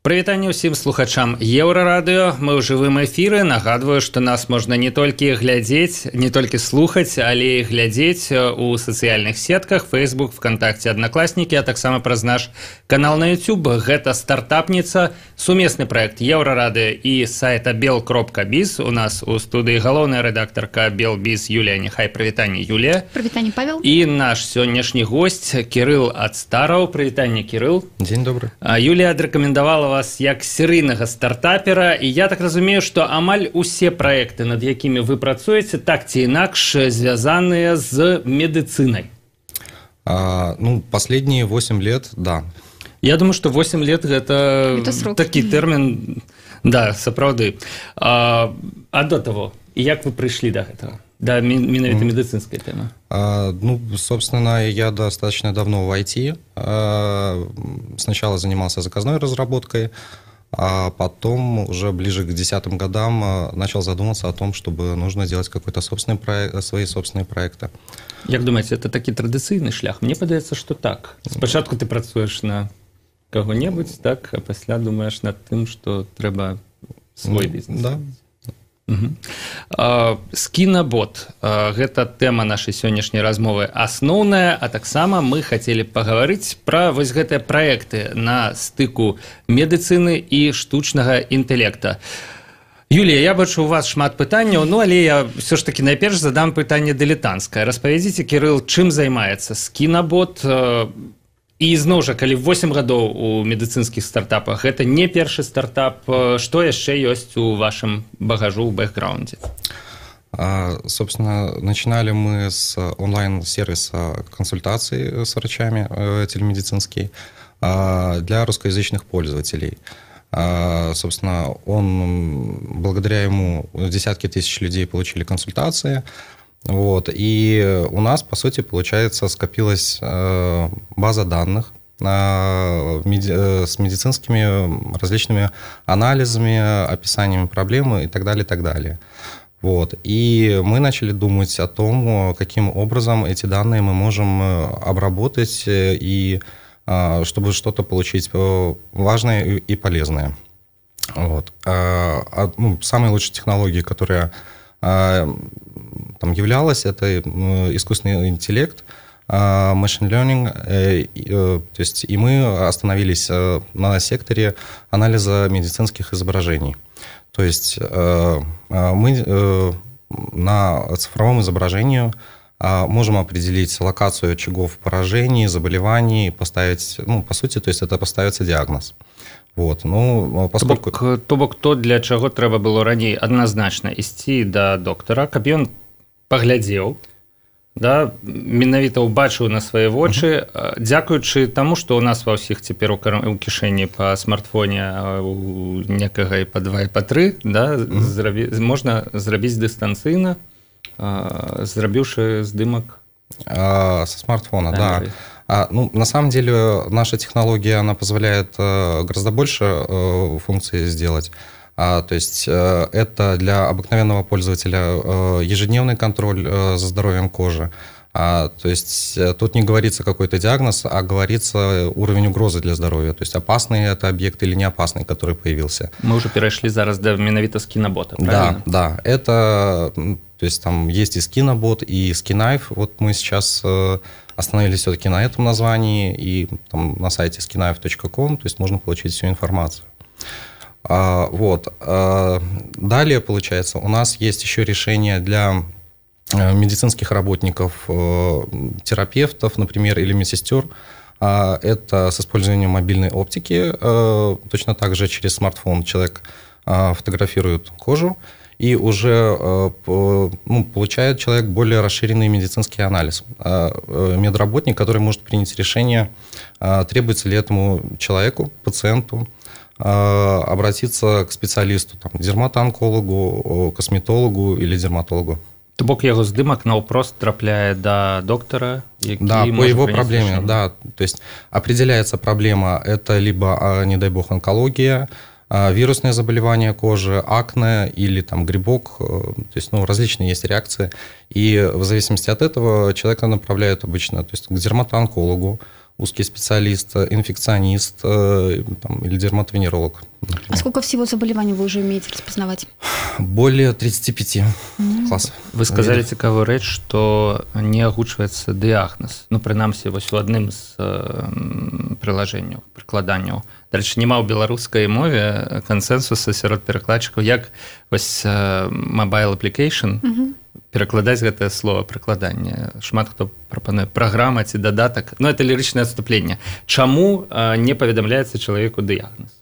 Прывітанне ўсім слухачам еўрарадыё. Мы ў жывым эфіры. Нагадваю што нас можна не толькі глядзець не толькі слухаць але і глядзець у сацыяльных сетках Facebook вКтакце аднакласнікі а таксама праз наш канал на YouTube. Гэта стартапніца сумесны проект еўрарады і сайта бел кропка біз. У нас у студыі галоўная рэдактарка белбіз Юлія. Нехай прывітанне Юлія. Прывітанне Павел. І наш сённяшні гость кирилл ад стараў прывітанне кирилл дзень добры. Юлія адрэкамендавала вас як серыйнага стартапера і я так разумею што амаль усе праекты над якімі вы працуеце так ці інакш звязаныя з медыцынай а, ну последние 8 лет да я думаю что 8 лет гэта, такі тэрмін да сапраўды а, а до того як вы прыйшлі до гэтага Да, менавіта медицинская тема. А, ну, собственно, я достаточно давно в IT. Сначала занимался заказной разработкой, а потом уже ближе к десятым годам а, начал задуматься о том, чтобы нужно делать какой-то собственный проект, свои собственные проекты. Як думаете, это таки традыцыйны шлях? Мне падаецца, что так. Спачатку ты працуеш на кого-небудзь, так, а пасля думаешь над тым, что трэба свой бізнес. Да, скінабот гэта тэма нашай сённяшняй размовы асноўная а таксама мы хацелі пагаварыць пра вось гэтыя праекты на стыку медыцыны і штучнага інтэлекта Юлія я бачу у вас шмат пытанняў ну але я все ж таки найперш задам пытанне дылетанцкае распавядзіце кирилл чым займаецца скінабот і зноў жа калі 8 гадоў у медыцынскіх стартапах гэта не першы стартап што яшчэ ёсць у вашым багажу ў бэкграундзе собственно начинали мы с онлайн сервиса консультаций с врачами э, телемедицинский для русскоязычных пользователей собственно он благодаря ему десятки тысяч людей получили консультации Вот. И у нас, по сути, получается, скопилась э, база данных э, с медицинскими различными анализами, описаниями проблемы и так далее, и так далее. Вот. И мы начали думать о том, каким образом эти данные мы можем э, обработать, и чтобы что-то получить важное и полезное. Вот. А, а, ну, самые лучшие технологии, которые там являлось, это э, искусственный интеллект, а, machine learning, э, э, то есть и мы остановились на секторе анализа медицинских изображений. То есть мы на цифровом изображении можем определить локацию очагов поражений, заболеваний, поставить, ну, по сути, то есть это поставится диагноз. Вот. Ну, поскольку... то, бок, то бок то для чаго трэба было раней адназначна ісці да доктара каб ён паглядзеў да менавіта ўбачыў на свае вочы дзякуючы таму што у нас ва ўсіх цяпер у кішэні па смартфоне у некага і па два і па тры да зрабі... можна зрабіць дыстанцыйна зрабіўшы здымак. А, со смартфона да, да. А, ну, на самом деле наша технология она позволяет э, гораздо больше э, функций сделать а, то есть э, это для обыкновенного пользователя э, ежедневный контроль э, за здоровьем кожи. А, то есть тут не говорится какой-то диагноз, а говорится уровень угрозы для здоровья. То есть опасный это объект или не опасный, который появился. Мы уже перешли зараз до менавіта скинобота, правильно? Да, да. Это, то есть там есть и скинобот, и скинайф. Вот мы сейчас остановились все-таки на этом названии, и там на сайте skinife.com, то есть можно получить всю информацию. А, вот. А, далее, получается, у нас есть еще решение для э, медицинских работников, э, терапевтов, например, или медсестер. А, это с использованием мобильной оптики. Э, точно так же через смартфон человек фотографирует кожу, и уже ну, получает человек более расширенный медицинский анализ. Медработник, который может принять решение, требуется ли этому человеку, пациенту, обратиться к специалисту, там, дерматоонкологу, косметологу или дерматологу. То бок яго здымак наўпрост трапляе до доктора да по его проблеме решение. да то есть определяется проблема это либо не дай бог онкология вирусное заболевание кожи акне или там грибок э, то есть ну различные есть реакции и в зависимости от этого человека направляют обычно то есть к дерматоонкологу узкий специалист, инфекционист там, или дерматовенеролог. А сколько всего заболеваний вы уже умеете распознавать? Более 35 mm-hmm. классов. Вы сказали цікавую рэч, што не агучваецца дыягназ. Ну прынамсі вось у адным з э, прылажэнняў прыкладанняў. Дарэчы, няма ў беларускай мове кансэнсуса сярод перакладчыкаў як вось э, mobile application mm -hmm. Перакладаць гэтае слово прыкладанне. Шмат хто прапануе праграма ці дадатак. Ну это лірычнае адступленне. Чаму э, не паведамляецца чалавеку дыягназ?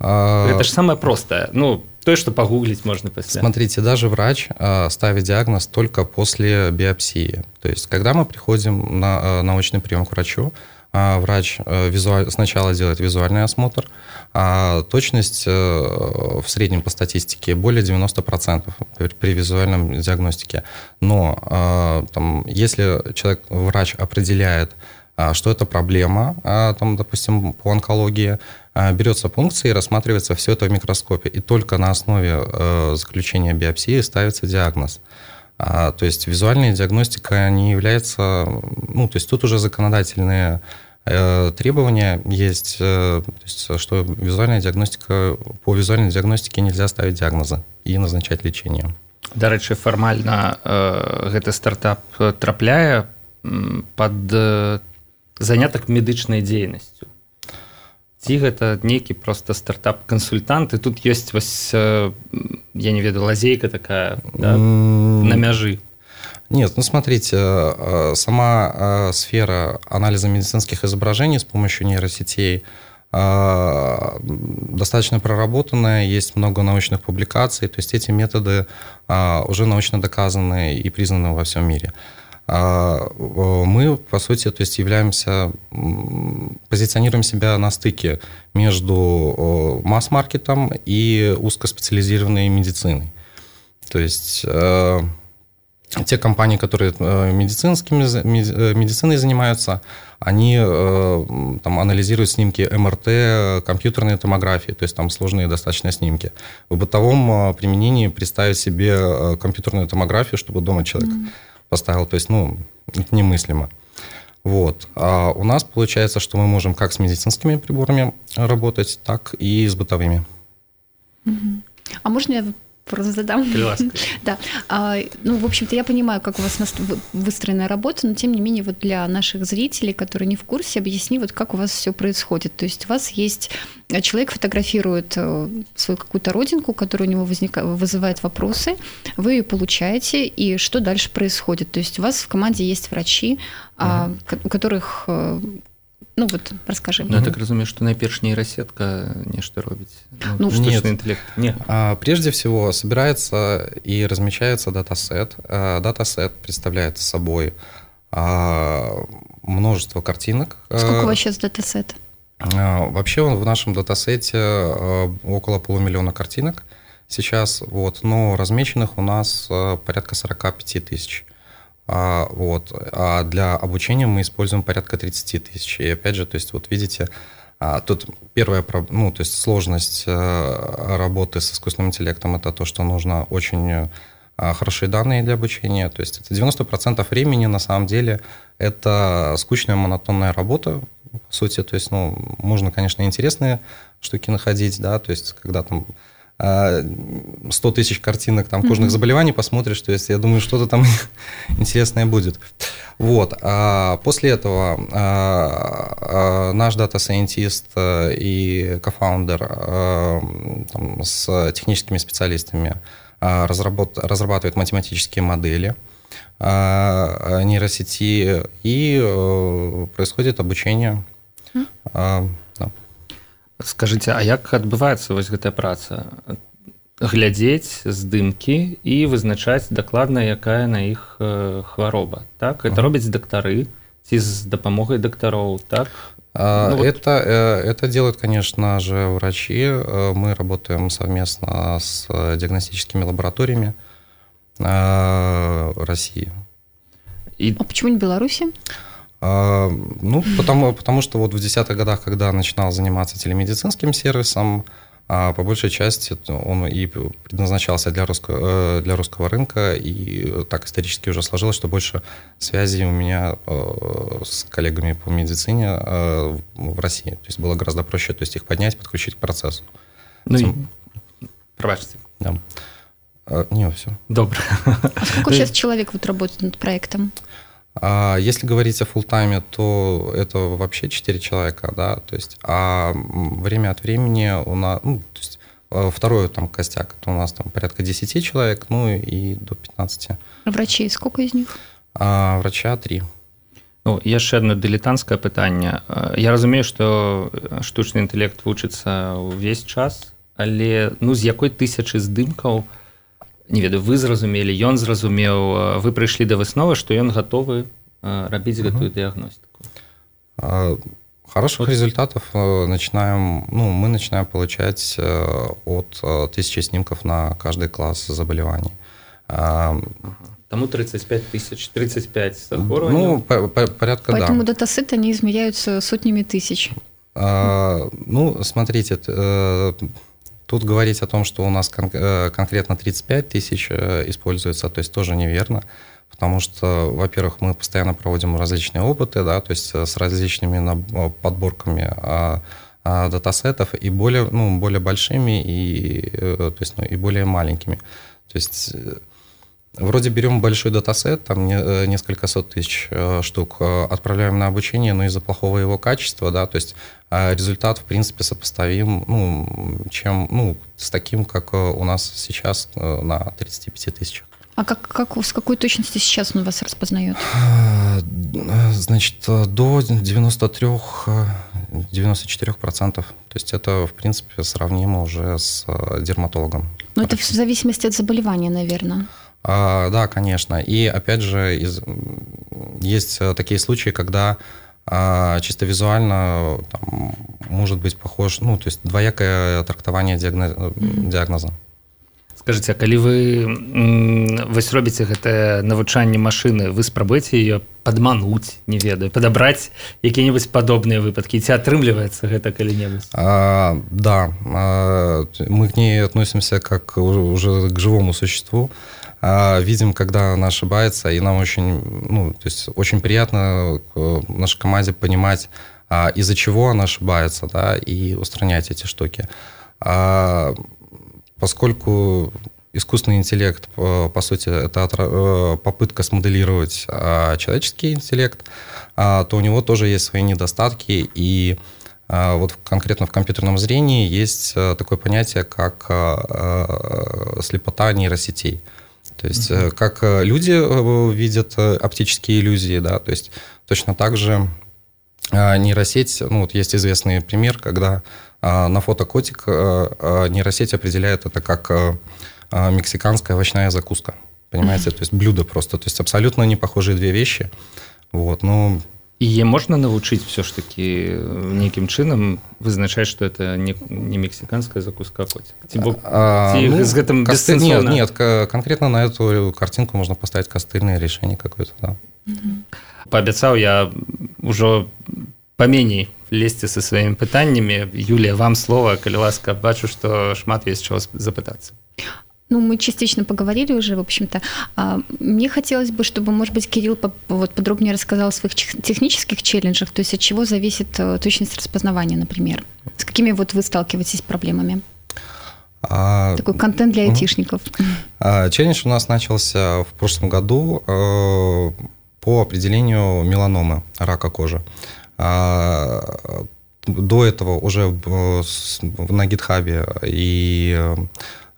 А... Это же самое простое. Ну, то, что погуглить можно после. Смотрите, даже врач а, ставит диагноз только после биопсии. То есть, когда мы приходим на а, научный прием к врачу, а, врач визуаль... сначала делает визуальный осмотр, а точность в среднем по статистике более 90% при визуальном диагностике. Но там, если человек, врач определяет, что это проблема, там, допустим, по онкологии, а, берется пункция и рассматривается все это в микроскопе. И только на основе э, заключения биопсии ставится диагноз. А, то есть визуальная диагностика не является... Ну, то есть тут уже законодательные э, требования есть, э, то есть, что визуальная диагностика, по визуальной диагностике нельзя ставить диагнозы и назначать лечение. Дарэчы фармальна э, гэты стартап трапляе под э, занятак медычнай дзейнасцю ці гэта нейкі просто стартап кансультант і тут ёсць вось я не ведаю лазейка такая да, на мяжы нет ну смотрите сама сфера анализа медицинских изображений с помощью нейросетей достаточно проработанная, есть много научных публикаций, то есть эти методы уже научно доказаны и признаны во всем мире. А, мы, по сути, то есть являемся, позиционируем себя на стыке между масс-маркетом и узкоспециализированной медициной. То есть э, те компании, которые э, медицинскими, э, медициной занимаются, они там, анализируют снимки МРТ, компьютерной томографии, то есть там сложные достаточно снимки. В бытовом применении представить себе компьютерную томографию, чтобы дома человек mm-hmm поставил. То есть, ну, это немыслимо. Вот. А у нас получается, что мы можем как с медицинскими приборами работать, так и с бытовыми. А можно я просто задам. Да. А, ну, в общем-то, я понимаю, как у вас выстроена работа, но тем не менее, вот для наших зрителей, которые не в курсе, объясни, вот как у вас все происходит. То есть у вас есть э, человек фотографирует э, свою какую-то родинку, которая у него вызывает вопросы, вы ее получаете, и что дальше происходит? То есть у вас в команде есть врачи, uh у которых э, ну вот расскажи. Ну, я так разумею что найперш нейросетка нешта робіць ну, ну нет. интеллект. Не а, прежде всего собирается и размещается датасет. А, датасет представляет собой а, множество картинок. Сколько у вас сейчас датасет а, вообще он в нашем датасете а, около полумиллиона картинок сейчас вот. Но размеченных у нас а, порядка 45 тысяч а, вот. А для обучения мы используем порядка 30 тысяч. И опять же, то есть вот видите, а, тут первая, ну, то есть сложность э, работы с искусственным интеллектом это то, что нужно очень э, хорошие данные для обучения. То есть это 90% времени на самом деле это скучная монотонная работа, по сути. То есть, ну, можно, конечно, интересные штуки находить, да, то есть когда там 100 а, тысяч картинок там кожных mm-hmm. заболеваний посмотришь, то есть я думаю, что-то там интересное будет. Вот. А после этого а, а, наш data scientist э, и co-founder а, там, с техническими специалистами а, разработ, разрабатывает математические модели а, нейросети, и а, происходит обучение. Mm-hmm. Скажите а як адбываецца вось гэтая праца? Глядзець здымкі і вызначаць дакладна якая на іх э, хвароба. Так это робяць дактары ці з дапамогай дактароў так? А, ну, это вот... Э, это делают конечно же врачи. Э, мы работаем совместно с диагностическими лабораториями россии. И а почему не беларуси? а, ну, потому, потому что вот в десятых годах, когда начинал заниматься телемедицинским сервисом, а по большей части он и предназначался для русского, э, для русского рынка, и так исторически уже сложилось, что больше связей у меня э, с коллегами по медицине э, в России. То есть было гораздо проще то есть их поднять, подключить к процессу. Ну и... Пробачьте. Да. Не, все. Добро. А сколько сейчас человек вот работает над проектом? А если говорить о фултайме, то это вообще 4 человека, да, то есть, а время от времени у нас, ну, то есть, э, второй там костяк, это у нас там порядка 10 человек, ну и до 15. А врачей сколько из них? А, врача 3. Ну, яшчэ одно дылетанцкае пытанне я разумею што штучны інтэлект вучыцца ўвесь час але ну з якой тысячы здымкаў не ведаю вы зразумелі ён зразумеў вы прыйшлі да высновы што ён гатовы рабіць гэтую дыягностику Хороших вот. результатов начинаем, ну, мы начинаем получать от тысячи снимков на каждый класс заболеваний. Тому 35 тысяч, 35 захворюваний? Ну, по, по, порядка, Поэтому да. датасеты, они измеряются сотнями тысяч. А, ну, смотрите, Тут говорить о том, что у нас кон- э, конкретно 35 тысяч э, используется, то есть тоже неверно, потому что, во-первых, мы постоянно проводим различные опыты, да, то есть э, с различными подборками а, а, датасетов и более, ну, более большими и, то есть, ну, и более маленькими. То есть Вроде берем большой датасет, там э, несколько сот тысяч э, штук, э, отправляем на обучение, но из-за плохого его качества, да, то есть результат, в принципе, сопоставим, ну, чем, ну, с таким, как у нас сейчас на 35 тысячах. А как, как, с какой точности сейчас он вас распознает? Значит, до 93-94%. То есть это, в принципе, сравнимо уже с дерматологом. Ну, это в зависимости от заболевания, наверное. А, да, конечно. И опять же, из, есть э, такие случаи, когда а, чисто визуально там, может быть похож, ну, то есть двоякое трактование диагноз, mm-hmm. диагноза. Скажите, а калі вы вось робіце гэтае навучанне машыны вы спрабуеце ее падмануць не ведаю падабраць якія-небудзь падобныя выпадкі ці атрымліваецца гэта калі-небудзь а, да а, мы к ней относимся как уже к живому существу а, видим, когда она ошибается, и нам очень, ну, то есть очень приятно э, нашей команде понимать, а, из-за чего она ошибается, да, и устранять эти штуки. А, поскольку искусственный интеллект, по сути, это э, попытка смоделировать человеческий интеллект, то у него тоже есть свои недостатки, и вот конкретно в компьютерном зрении есть э, такое понятие, как слепота нейросетей. То есть mm-hmm. как э, люди э, видят оптические иллюзии, да, то есть точно так же нейросеть, ну вот есть известный пример, когда на фото котик нейросеть определяет это как мексиканская овощная закуска, понимаете, то есть блюдо просто, то есть абсолютно не похожие две вещи, вот, но яе можна навучыць все ж таки нейкім чынам вызначаць что это не, не мексиканская закуска а, ну, з гэтым косты... нет, нет конкретно на эту картинку можно поставить костыльное решение какое-то да. паабяцаў я ўжо паменей лезьце со сваімі пытаннямі Юлія вам слова калі ласка бачу что шмат есть чего запытацца ну, мы частично поговорили уже, в общем-то. А, мне хотелось бы, чтобы, может быть, Кирилл вот подробнее рассказал о своих технических челленджах, то есть от чего зависит э, точность распознавания, например. С какими вот вы сталкиваетесь проблемами? А, Такой контент для айтишников. А, челлендж у нас начался в прошлом году э, по определению меланомы, рака кожи. А, до этого уже на гитхабе и а,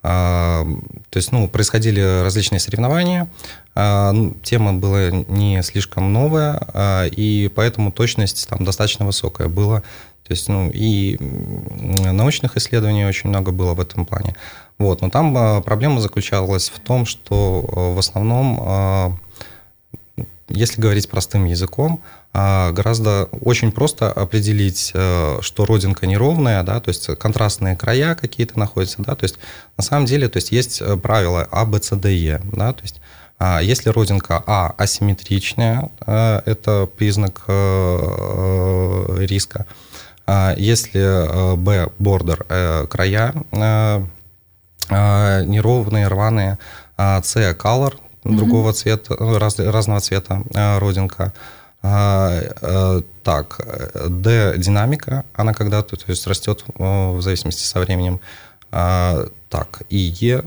то есть, ну, происходили различные соревнования, а, тема была не слишком новая, а, и поэтому точность там достаточно высокая была. То есть, ну, и научных исследований очень много было в этом плане. Вот, но там проблема заключалась в том, что в основном, если говорить простым языком, а, гораздо очень просто определить, э, что родинка неровная, да, то есть контрастные края какие-то находятся, да, то есть на самом деле, то есть есть э, правила А, Б, С, Д, Е, да, то есть а, если родинка А асимметричная, э, это признак риска. Если Б – бордер, края неровные, рваные, С – color, другого mm-hmm. цвета, раз, разного цвета родинка – а, так, D динамика, она когда-то, то есть растет э, в зависимости со временем. А, так, и Е,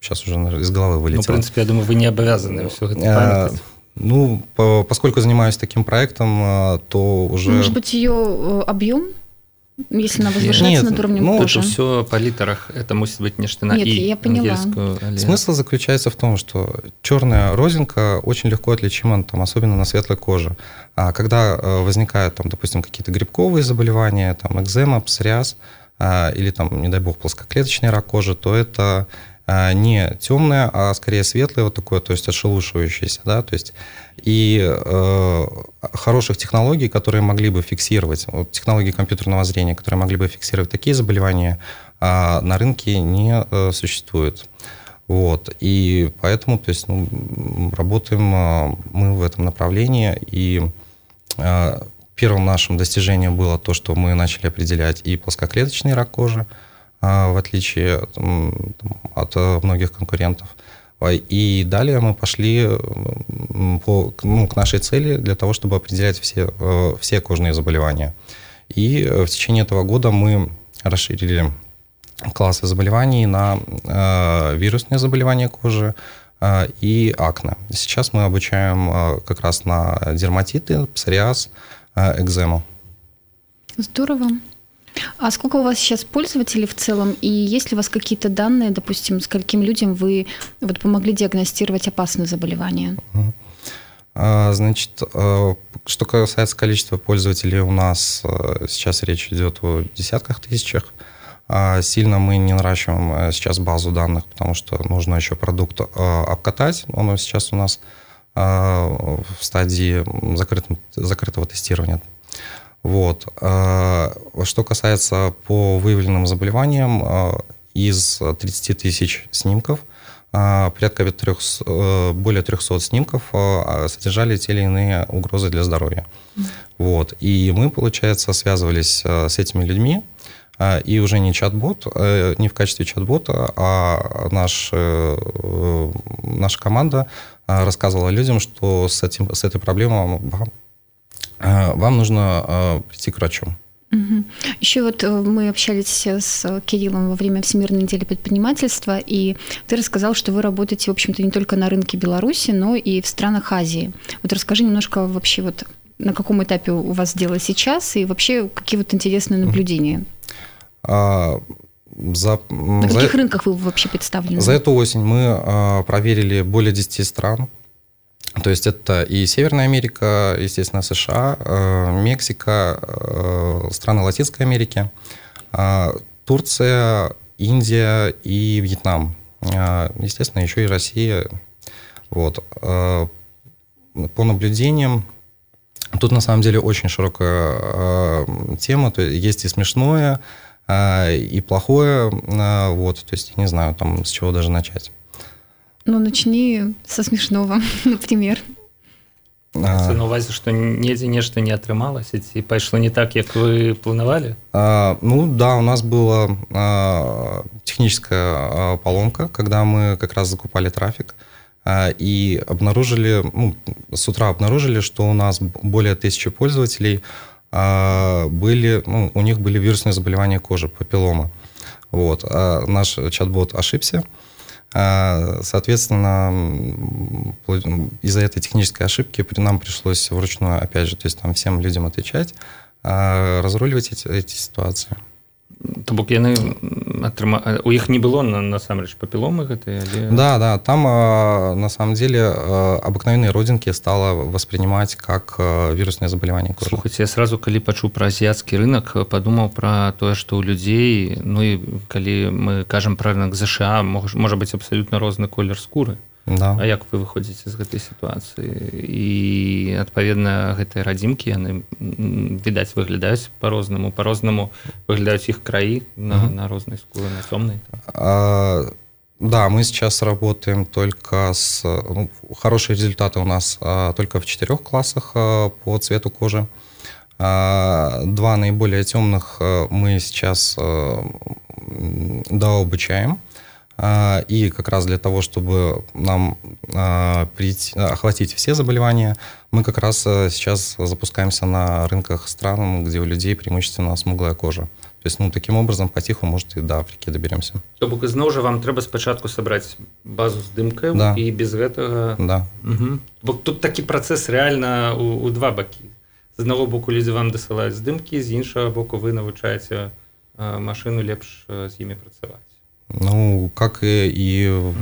сейчас уже из головы вылетело. Ну, в принципе, я думаю, вы не обязаны все это а, памятать. Ну, поскольку занимаюсь таким проектом, то уже... Может быть, ее э, объем если она возвышается Нет, над уровнем ну, кожи. все по литерах, это может быть нечто на Нет, и я поняла. Смысл заключается в том, что черная розинка очень легко отличима, там, особенно на светлой коже. А когда э, возникают, там, допустим, какие-то грибковые заболевания, там, экзема, псориаз, а, или, там, не дай бог, плоскоклеточный рак кожи, то это не темное, а скорее светлое вот такое, то есть отшелушивающееся, да, то есть. И э, хороших технологий, которые могли бы фиксировать, вот, технологии компьютерного зрения, которые могли бы фиксировать такие заболевания, э, на рынке не э, существует. Вот, и поэтому, то есть, ну, работаем э, мы в этом направлении, и э, первым нашим достижением было то, что мы начали определять и плоскоклеточный рак кожи, а, в отличие от э, многих конкурентов. И далее мы пошли по, ну, к нашей цели для того, чтобы определять все, э, все кожные заболевания. И э, в течение этого года мы расширили классы заболеваний на э, вирусные заболевания кожи э, и акне. Сейчас мы обучаем э, как раз на дерматиты, псориаз, э, экзему. Здорово. А сколько у вас сейчас пользователей в целом? И есть ли у вас какие-то данные, допустим, скольким людям вы вот помогли диагностировать опасные заболевания? А, значит, а, что касается количества пользователей, у нас а, сейчас речь идет о десятках тысячах. Сильно мы не наращиваем сейчас базу данных, потому что нужно еще продукт обкатать. Он сейчас у нас в стадии закрытого тестирования. Вот. А, что касается по выявленным заболеваниям, а, из 30 тысяч снимков а, порядка 300, э, более 300 снимков содержали те или иные угрозы для здоровья. Вот. И мы, получается, связывались с этими людьми, и уже не чат-бот, э, не в качестве чат-бота, а наш, э, наша команда рассказывала людям, что с, этим, с этой проблемой вам а, вам нужно а, прийти к врачу. Угу. Еще вот э, мы общались с Кириллом во время Всемирной недели предпринимательства, и ты рассказал, что вы работаете, в общем-то, не только на рынке Беларуси, но и в странах Азии. Вот расскажи немножко вообще вот на каком этапе у вас дело сейчас, и вообще какие вот интересные наблюдения? А, за, на каких за, рынках вы вообще представлены? За эту осень мы а, проверили более 10 стран, то есть это и Северная Америка, естественно, США, э, Мексика, э, страны Латинской Америки, э, Турция, Индия и Вьетнам. Естественно, еще и Россия. Вот. По наблюдениям, тут на самом деле очень широкая тема, то есть есть и смешное, и плохое, вот, то есть не знаю, там, с чего даже начать. Ну, начни со смешного, например. Це на увазі, що недзе нешта не атрымалася ці пайшло не так як вы планавалі а, ну да у нас была а, техническая а, поломка когда мы как раз закупали трафик а, и обнаружили ну, с утра обнаружили что у нас более тысячи пользователей а, были ну, у них были вирусные заболевания кожи папиллома вот а наш чат-бот ошибся а, соответственно, из-за этой технической ошибки нам пришлось вручную, опять же, то есть там всем людям отвечать, а, разруливать эти, эти ситуации. То бок яны атрыма... у іх не было на насамрэч папіломы гэтыя але... да да там на самом деле обыкновенные родинки стало воспринимать как вирусное заболевание кожи. слухайте я сразу калі пачуў про азіяцкі рынок падумаў про тое что у людзей ну і калі мы кажам про рынок ЗША можа быть абсолютно розны колер скуры да. А як вы выходзіце з гэтай сітуацыі і адпаведна гэтыя радзімкі яны відаць выглядаюць по-рознаму по-рознаму выглядаюць іх краі на, угу. на рознай скуры на цёмнай а, да мы сейчас работаем только с ну, хорошие результаты у нас а, только в четырех классах а, по цвету кожи Два наиболее темных мы сейчас дообучаем. И как раз для того, чтобы нам прийти, охватить все заболевания, мы как раз сейчас запускаемся на рынках стран, где у людей преимущественно смуглая кожа. То есть, ну, таким образом, потиху, может, и до Африки доберемся. То бок, зноў жа вам трэба спачатку сабраць базу здымкаю да. і без гэтага да. угу. бо тут такі працэс рэальна у, у два бакі з аднаго боку людзі вам дасылаюць здымкі з іншага боку вы навучаеце машыну лепш з імі працаваць ну, как и, и угу.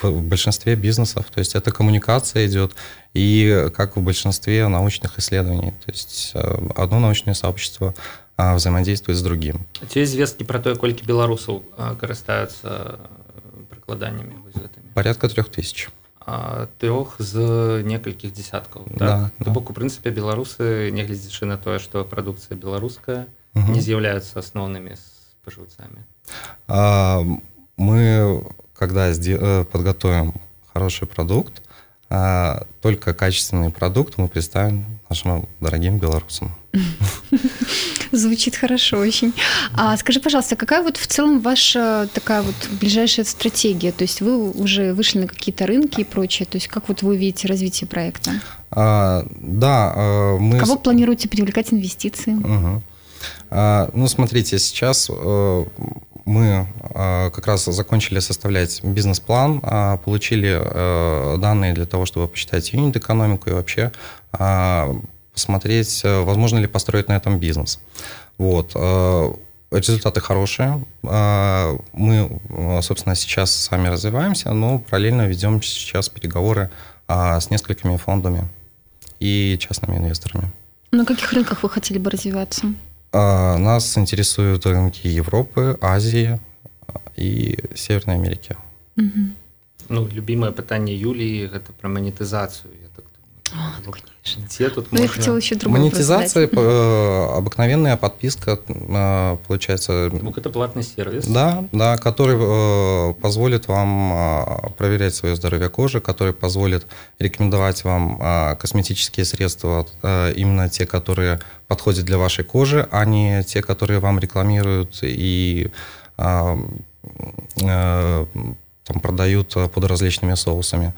в, в большинстве бизнесов. То есть это коммуникация идет, и как в большинстве научных исследований. То есть одно научное сообщество взаимодействует с другим. Ці есть звесткі про тое колькі беларусаў карыстаюцца прыкладаннямі порядка трех тысяч трех з некалькіх десяткаў так? да, да. бок у прынцыпе беларусы нягледзячы на тое што прадукцыя беларуская угу. не з'яўляюцца асноўнымі спажыўцамі мы когда э, подготовим хороший продукт только качественный продукт мы представим нашим дорогим белорусам Звучит хорошо очень. А скажи, пожалуйста, какая вот в целом ваша такая вот ближайшая стратегия? То есть вы уже вышли на какие-то рынки и прочее. То есть как вот вы видите развитие проекта? А, да, а, мы... Кого планируете привлекать инвестиции? Угу. А, ну, смотрите, сейчас э, мы а, как раз закончили составлять бизнес-план, получили э, данные для того, чтобы посчитать юнит-экономику и вообще посмотреть, э, возможно ли построить на этом бизнес. Вот. Э, результаты хорошие. Э, мы, собственно, сейчас сами развиваемся, но параллельно ведем сейчас переговоры с несколькими фондами и частными инвесторами. На каких рынках вы хотели бы развиваться? Нас интересуют рынки Европы, Азии и Северной Америки. Угу. Ну, любимое питание Юлии – это про монетизацию. Я так а, ну, Где тут ну, можно... я хотела еще другой Монетизация, э, обыкновенная подписка, э, получается... Ну, это платный сервис. Да, да, который э, позволит вам проверять свое здоровье кожи, который позволит рекомендовать вам косметические средства, именно те, которые подходят для вашей кожи, а не те, которые вам рекламируют и там продают под различными соусами.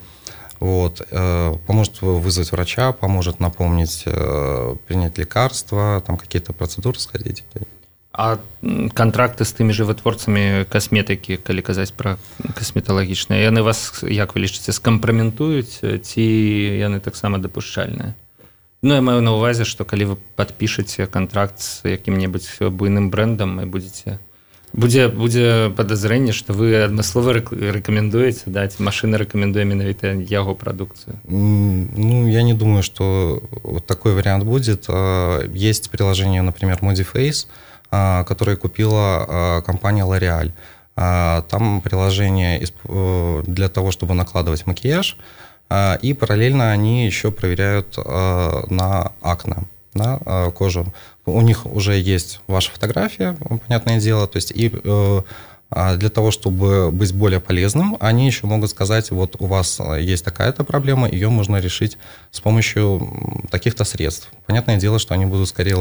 Вот, э, поможет вызвать врача, поможет напомнить, э, принять лекарства, там какие-то процедуры сходить. А контракты з тымі же вытворцамі касметыкі калі казаць пра касметалагічныя яны вас як вы лічыце скампраментуюць ці яны таксама дапушчальныя Ну я маю на увазе што калі вы падпішаце контракт з якім-небудзь буйным брэндам і будзеце будзе будзе падазрэнне што вы адмыслова рэкамендуеце даць машина рэкамендуе менавіта яго прадукцыю ну я не думаю что вот такой вариант будет. Есть приложение например modiface которое купила компания l'oreal там приложение э, для того чтобы накладывать макияж и параллельно они еще проверяют на акне на кожу у них уже есть ваша фотография, понятное дело, то есть и э, а для того, чтобы быть более полезным, они еще могут сказать, вот у вас есть такая-то проблема, ее можно решить с помощью таких-то средств. Понятное дело, что они будут скорее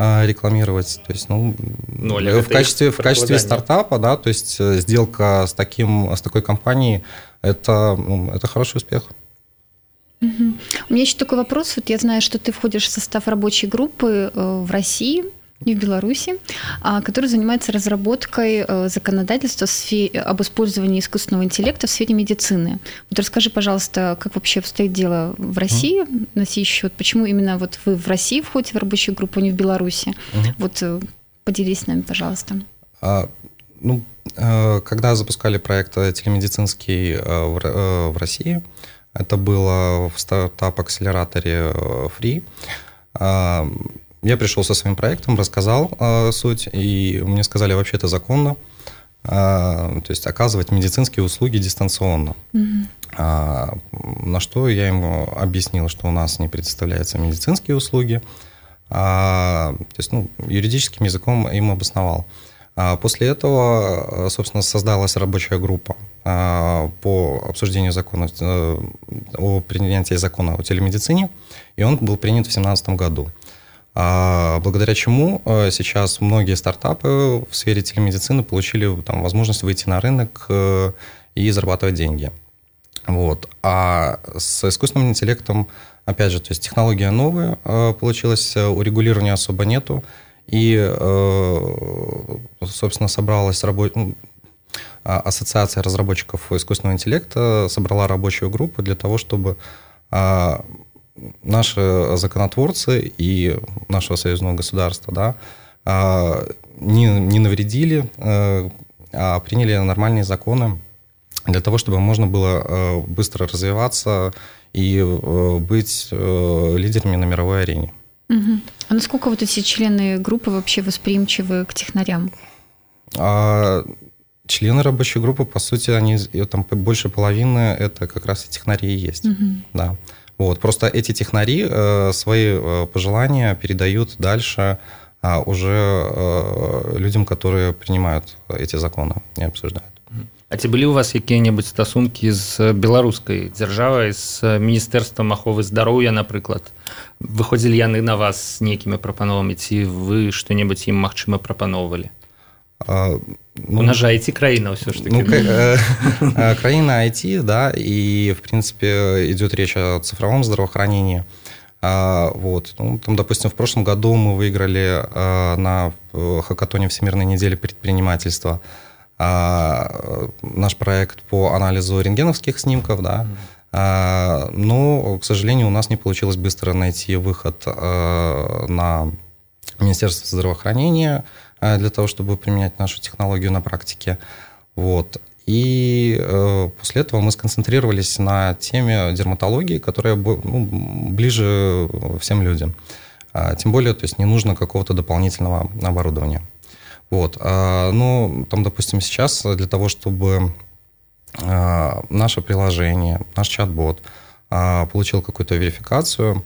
а, рекламировать, то есть, ну, ну в качестве, в качестве стартапа, да, то есть э, сделка с таким, с такой компанией, это, это хороший успех. Угу. У меня еще такой вопрос. Вот я знаю, что ты входишь в состав рабочей группы э, в России и в Беларуси, а, который занимается разработкой э, законодательства об использовании искусственного интеллекта в сфере медицины. Вот расскажи, пожалуйста, как вообще обстоит дело в России mm. на сей счет? Почему именно вот вы в России входите в рабочую группу, а не в Беларуси? Mm. Вот э, поделись с нами, пожалуйста. А, ну, когда запускали проект телемедицинский в России, это было в стартап-акселераторе э, Free. А, я пришел со своим проектом, рассказал э, суть, и мне сказали, вообще это законно, а, то есть оказывать медицинские услуги дистанционно. Mm-hmm. На что я ему объяснил, что у нас не предоставляются медицинские услуги, то есть ну, юридическим языком им обосновал. После этого, э, собственно, создалась рабочая группа по обсуждению закона э, о принятии закона о телемедицине, и он был принят в 2017 году. благодаря чему сейчас многие стартапы в сфере телемедицины получили там, возможность выйти на рынок и зарабатывать деньги. Вот. А с искусственным интеллектом, опять же, то есть технология новая получилась, урегулирования особо нету. И, собственно, собралась работа, ну, а, Ассоциация разработчиков искусственного интеллекта собрала рабочую группу для того, чтобы а, наши законотворцы и нашего союзного государства да, а, не, не навредили, а приняли нормальные законы для того, чтобы можно было быстро развиваться и быть лидерами на мировой арене. Угу. А насколько вот эти члены группы вообще восприимчивы к технарям? Члены рабочей группы, по сути, они там больше половины это как раз и технари есть. Угу. Да. Вот. Просто эти технари э, свои э, пожелания передают дальше а, уже э, людям, которые принимают эти законы и обсуждают. А ці былі у вас какие-нибудь стасункі з беларускай дзяржавай з міністэрствам аховы здароўя напрыклад выходзілі яны на вас з нейкімі прапановамі ці вы што-небудзь ім магчыма прапаноўвалі а, ну, Умножаете краина все ж таки. Ну, э, э, краина IT, да, и, в принципе, идет речь о цифровом здравоохранении. А, вот. Ну, там, допустим, в прошлом году мы выиграли а, на хакатоне Всемирной недели предпринимательства а, наш проект по анализу рентгеновских снимков, да, но, к сожалению, у нас не получилось быстро найти выход на Министерство здравоохранения, Э, для того, чтобы применять нашу технологию на практике. Вот. И э, после этого мы сконцентрировались на теме дерматологии, которая ну, ближе всем людям. А, тем более, то есть не нужно какого-то дополнительного оборудования. Вот. А, ну, там, допустим, сейчас для того, чтобы а, наше приложение, наш чат-бот а, получил какую-то верификацию,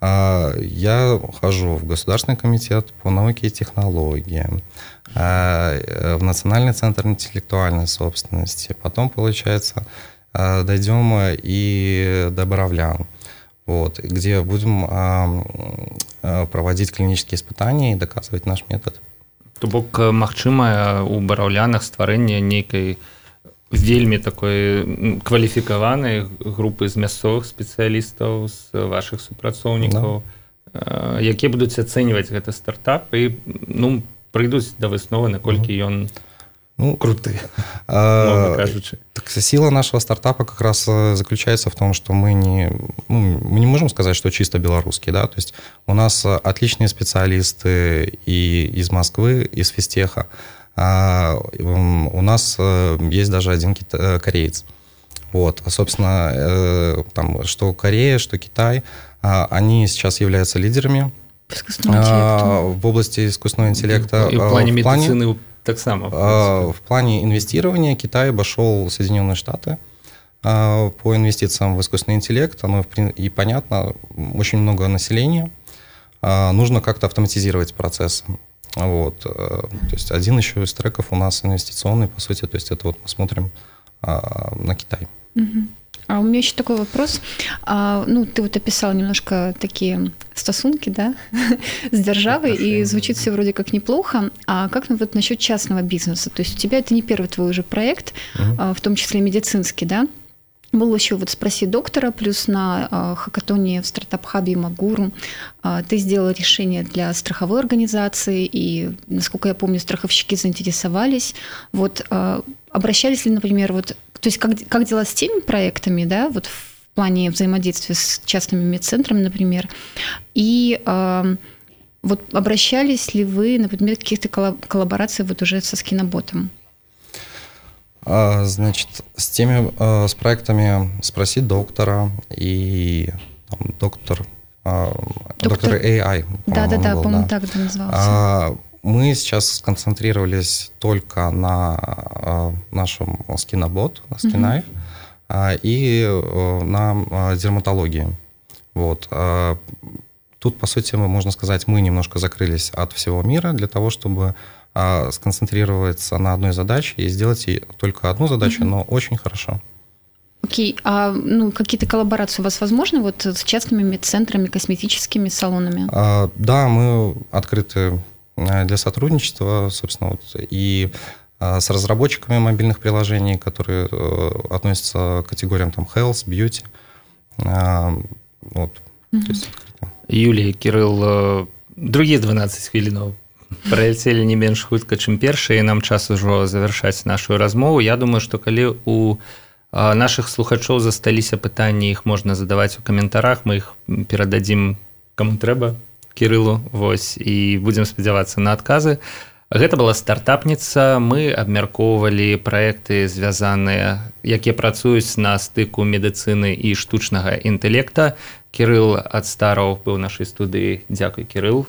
я хожу в Государственный комитет по науке и технологиям, а, в Национальный центр интеллектуальной собственности. Потом, получается, а, дойдем и до Боровлян, вот, где будем проводить клинические испытания и доказывать наш метод. То бок магчымая у бараўлянах стварэння нейкай вельмі такой кваліфікаванай групы з мясцовых спецыялістаў з ваших супрацоўнікаў да. якія будуць ацэньваць гэта стартап і ну прыйдуць да высновы наколькі ён ну круты. Кажучы. так, сила нашего стартапа как раз э, заключается в том что мы не ну, мы не можем сказать что чисто белорусский да то есть у нас отличные специалисты и из москвы из физтеха. а, у нас э, есть даже один э, кореец. Вот, а, собственно, э, там, что Корея, что Китай, а, они сейчас являются лидерами в области искусственного интеллекта. И в плане в медицины так само. В, в плане инвестирования Китай обошел Соединенные Штаты по инвестициям в искусственный интеллект. Оно и понятно, очень много населения. Нужно как-то автоматизировать процессы. Вот. Э, то есть один еще из треков у нас инвестиционный, по сути, то есть это вот мы смотрим а, на Китай. А у меня еще такой вопрос. А, ну, ты вот описал немножко такие стосунки, да, с державой, и звучит все вроде как неплохо. А как ну, вот насчет частного бизнеса? То есть у тебя это не первый твой уже проект, угу. в том числе медицинский, да? Был еще вот «Спроси доктора», плюс на э, хакатоне в стартап-хабе «Магуру» э, ты сделал решение для страховой организации, и, насколько я помню, страховщики заинтересовались. Вот э, обращались ли, например, вот, то есть как, как дела с теми проектами, да, вот в плане взаимодействия с частными медцентрами, например, и э, вот обращались ли вы, например, каких-то коллабораций вот уже со скиноботом? А, значит, с теми, а, с проектами «Спроси доктора» и там, доктор, а, доктор, доктор AI. Да-да-да, по-моему, да. так это назывался. Мы сейчас сконцентрировались только на нашем скинобот, на скинай, угу. и э, на дерматологии. Вот. Тут, по сути, можно сказать, мы немножко закрылись от всего мира для того, чтобы сконцентрироваться на одной задаче и сделать ей только одну задачу, mm-hmm. но очень хорошо. Окей, Окей, а ну, какие-то коллаборации у вас возможны вот с частными медцентрами, косметическими салонами? А, да, мы открыты э, для сотрудничества, собственно, вот, и а, с разработчиками мобильных приложений, которые э, относятся к категориям там health, beauty. А, вот, mm-hmm. то есть Юлія Кірыл э, другія 12 хвілінаў праляцелі не менш хутка чым першыя нам час ужо завяршаць нашу размову. Я думаю што калі у наших слухачоў засталіся пытанні іх можна задаваць у каментарах мы іх перададзім каму трэба кірылу Вось і будзем спадзявацца на адказы. Гэта была стартапніца. Мы абмяркоўвалі праекты звязаныя якія працуюць на стыку медыцыны і штучнага інтэлекта кірыл ад стараў быў нашай студыі. Дзякуй кірыл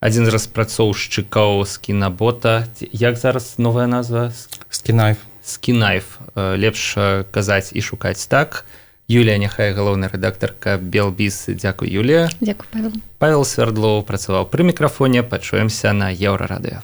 адзін з распрацоўшчыкаў з кінабота як зараз новая назва? Скінайф. Скінайф. Лепш казаць і шукаць так. Юлія няхай галоўная рэдактарка белбіс дзякуй Юлія. Павел. Павел свердлоў працаваў пры мікрафоне. Пачуемся на еўрарадыё